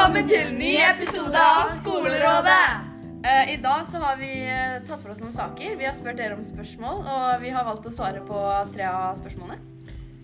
Velkommen til ny episode av Skolerådet! Eh, I dag så har vi eh, tatt for oss noen saker. Vi har spurt dere om spørsmål, og vi har valgt å svare på tre av spørsmålene.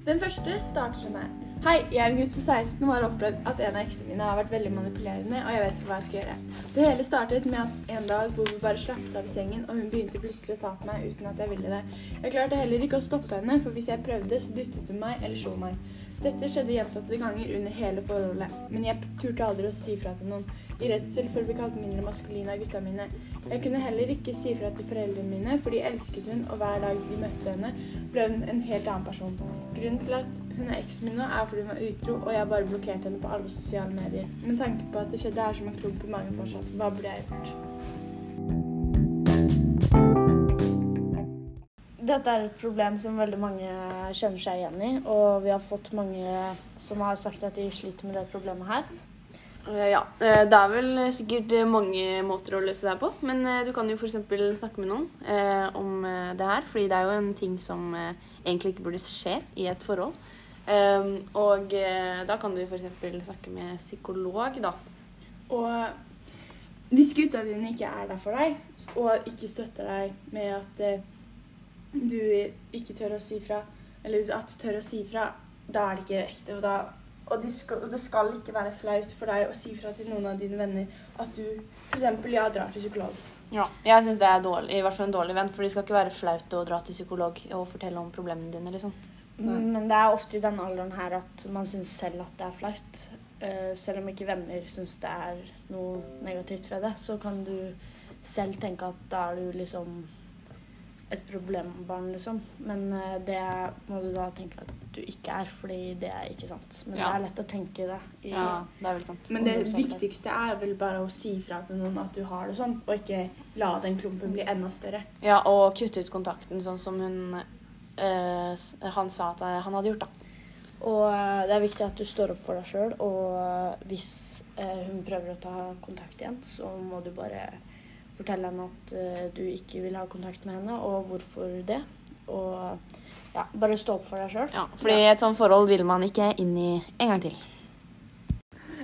Den første starter som her. Hei, jeg er en gutt på 16 og har opplevd at en av eksene mine har vært veldig manipulerende, og jeg vet ikke hva jeg skal gjøre. Det hele startet med at en dag hvor vi bare slappet av i sengen, og hun begynte plutselig å ta på meg uten at jeg ville det. Jeg klarte heller ikke å stoppe henne, for hvis jeg prøvde, så dyttet hun meg eller slo meg. Dette skjedde gjentatte ganger under hele forholdet, men jeg turte aldri å si fra til noen, i redsel for å bli kalt mindre maskulin av gutta mine. Jeg kunne heller ikke si fra til foreldrene mine, for de elsket hun, og hver dag de møtte henne, ble hun en helt annen person. Grunnen til at hun er eksen min nå, er fordi hun var utro, og jeg bare blokkerte henne på alle sosiale medier. Med tanke på at det skjedde, er som en klump i magen fortsatt. Hva burde jeg gjort? Dette er et problem som veldig mange kjenner seg igjen i, og vi har fått mange som har sagt at de sliter med det problemet her. Eh, Ja, eh, det er vel sikkert mange måter å løse det her på, men eh, du kan jo f.eks. snakke med noen eh, om det her, fordi det er jo en ting som egentlig ikke burde skje i et forhold. Eh, og da kan du f.eks. snakke med psykolog, da. Og hvis gutta dine ikke er der for deg, og ikke støtter deg med at du ikke tør å si fra, eller at du tør å si fra, da er det ikke ekte. Og, da, og, det skal, og det skal ikke være flaut for deg å si fra til noen av dine venner at du f.eks. ja, drar til psykolog. Ja, jeg syns det er dårlig, i hvert fall en dårlig venn, for det skal ikke være flaut å dra til psykolog og fortelle om problemene dine, liksom. Nei. Men det er ofte i denne alderen her at man syns selv at det er flaut. Eh, selv om ikke venner syns det er noe negativt ved det, så kan du selv tenke at da er du liksom et problembarn, liksom. Men eh, det må du da tenke at du ikke er, fordi det er ikke sant. Men det er lett å tenke det. I, Ja, det er veldig sant. Men det viktigste er vel bare å si fra til noen at du har det sånn, og ikke la den klumpen bli enda større. Ja, og kutte ut kontakten, sånn som hun eh, han sa at eh, han hadde gjort, da. Og det er viktig at du står opp for deg sjøl, og hvis eh, hun prøver å ta kontakt igjen, så må du bare fortelle henne at eh, du ikke vil ha kontakt med henne, og hvorfor det. Og ja, bare stå opp for deg sjøl. Ja, fordi et sånt forhold vil man ikke inn i en gang til.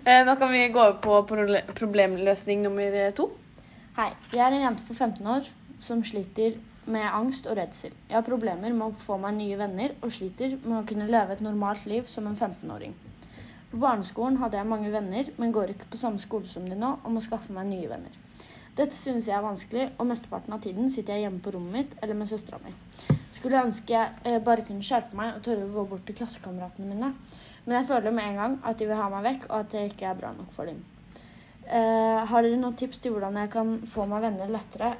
Eh, nå kan vi gå over på problemløsning nummer eh, to. Hei, jeg er en jente på 15 år som sliter med angst og redsel. Jeg har problemer med å få meg nye venner og sliter med å kunne leve et normalt liv som en 15-åring. På barneskolen hadde jeg mange venner, men går ikke på samme skole som de nå og må skaffe meg nye venner. Dette synes jeg er vanskelig, og mesteparten av tiden sitter jeg hjemme på rommet mitt eller med søstera mi. Skulle ønske jeg eh, bare kunne skjerpe meg og tørre å gå bort til klassekameratene mine, men jeg føler med en gang at de vil ha meg vekk, og at jeg ikke er bra nok for dem. Eh, har dere noen tips til hvordan jeg kan få meg venner lettere,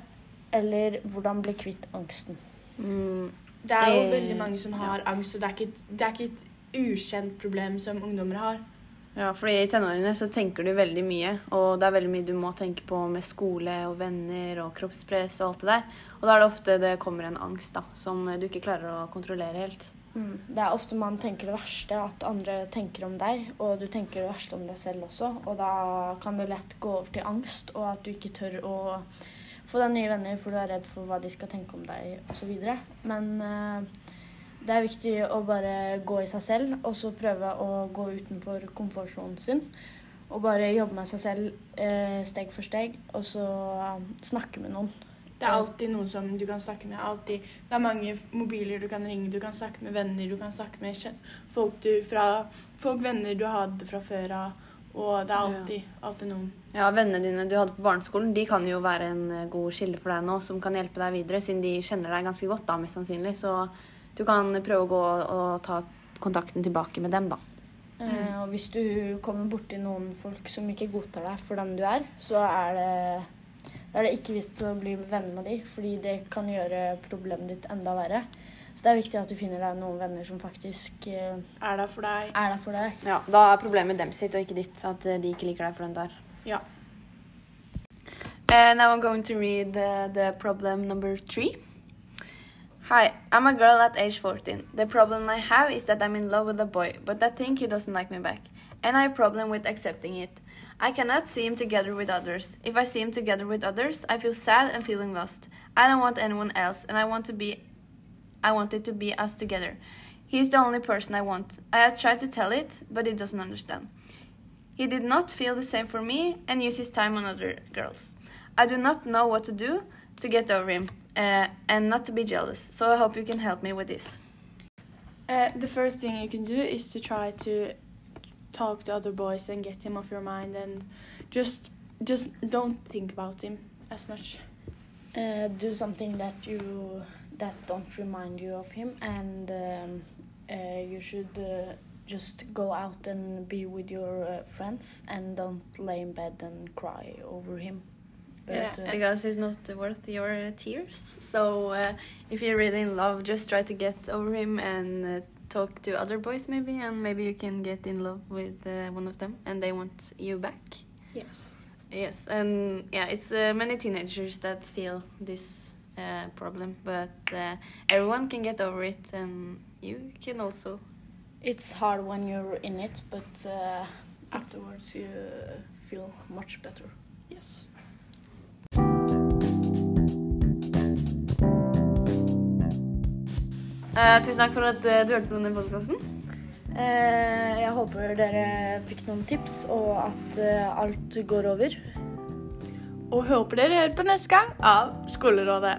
eller hvordan bli kvitt angsten? Mm, Det er jo Eh, veldig mange som har angst, og det er ikke, det er ikke et ukjent problem som ungdommer har. Ja, fordi i tenårene så tenker du veldig mye, og det er veldig mye du må tenke på med skole og venner og kroppspress og alt det der. Og da er det ofte det kommer en angst da, som du ikke klarer å kontrollere helt. Mm. Det er ofte man tenker det verste, at andre tenker om deg, og du tenker det verste om deg selv også. Og da kan det lett gå over til angst, og at du ikke tør å få deg nye venner for du er redd for hva de skal tenke om deg osv. Men eh, det er viktig å bare gå i seg selv, og så prøve å gå utenfor komfortsonen sin. Og bare jobbe med seg selv eh, steg for steg, og så eh, snakke med noen. Det er alltid noen som du kan snakke med. Alltid. Det er mange mobiler du kan ringe, du kan snakke med venner, du kan snakke med folk, du, fra, folk venner du hadde fra før av. Og det er alltid, alltid noen. Ja, Vennene dine du hadde på barneskolen, de kan jo være en eh, god kilde for deg nå, som kan hjelpe deg videre, siden de kjenner deg ganske godt, da, mest sannsynlig. Så du kan prøve å gå og ta kontakten tilbake med dem, da. Eh, og hvis du kommer borti noen folk som ikke godtar deg for den du er, så er det, da er det ikke vits å bli venner med de, fordi det kan gjøre problemet ditt enda verre. Så det er viktig at du finner deg noen venner som faktisk uh, Er der for deg. er der for deg. Ja, Da er problemet dem sitt, og ikke ditt. At eh, de ikke liker deg for den du er. Ja. Uh, now I'm going to read uh, the problem number three. Hi, I'm a girl at age 14. The problem I have is that I'm in love with a boy, but I think he doesn't like me back. And I have a problem with accepting it. I cannot see him together with others. If I see him together with others, I feel sad and feeling lost. I don't want anyone else, and I want to be I want it to be us together. He's the only person I want. I have tried to tell it, but he doesn't understand. He did not feel the same for me and used his time on other girls. I do not know what to do to get over him uh, and not to be jealous, so I hope you can help me with this. Uh, the first thing you can do is to try to talk to other boys and get him off your mind and just just don't think about him as much. Uh, do something that you that don't remind you of him, and um, uh, you should uh, just go out and be with your uh, friends, and don't lay in bed and cry over him. But, Yes, uh, because he's not worth your uh, tears. So uh, if you're really in love, just try to get over him and uh, talk to other boys maybe, and maybe you can get in love with uh, one of them, and they want you back. Yes. Yes, and yeah, it's uh, many teenagers that feel this uh, problem, but uh, everyone can get over it, and you can also. it's hard when you're in it, but uh, afterwards you feel much better. Yes. Uh, tusen takk for at uh, du hørte på denne podkasten. Uh, jeg håper dere fikk noen tips, og at eh, alt går over. Og håper dere hører på neste gang av Skolerådet.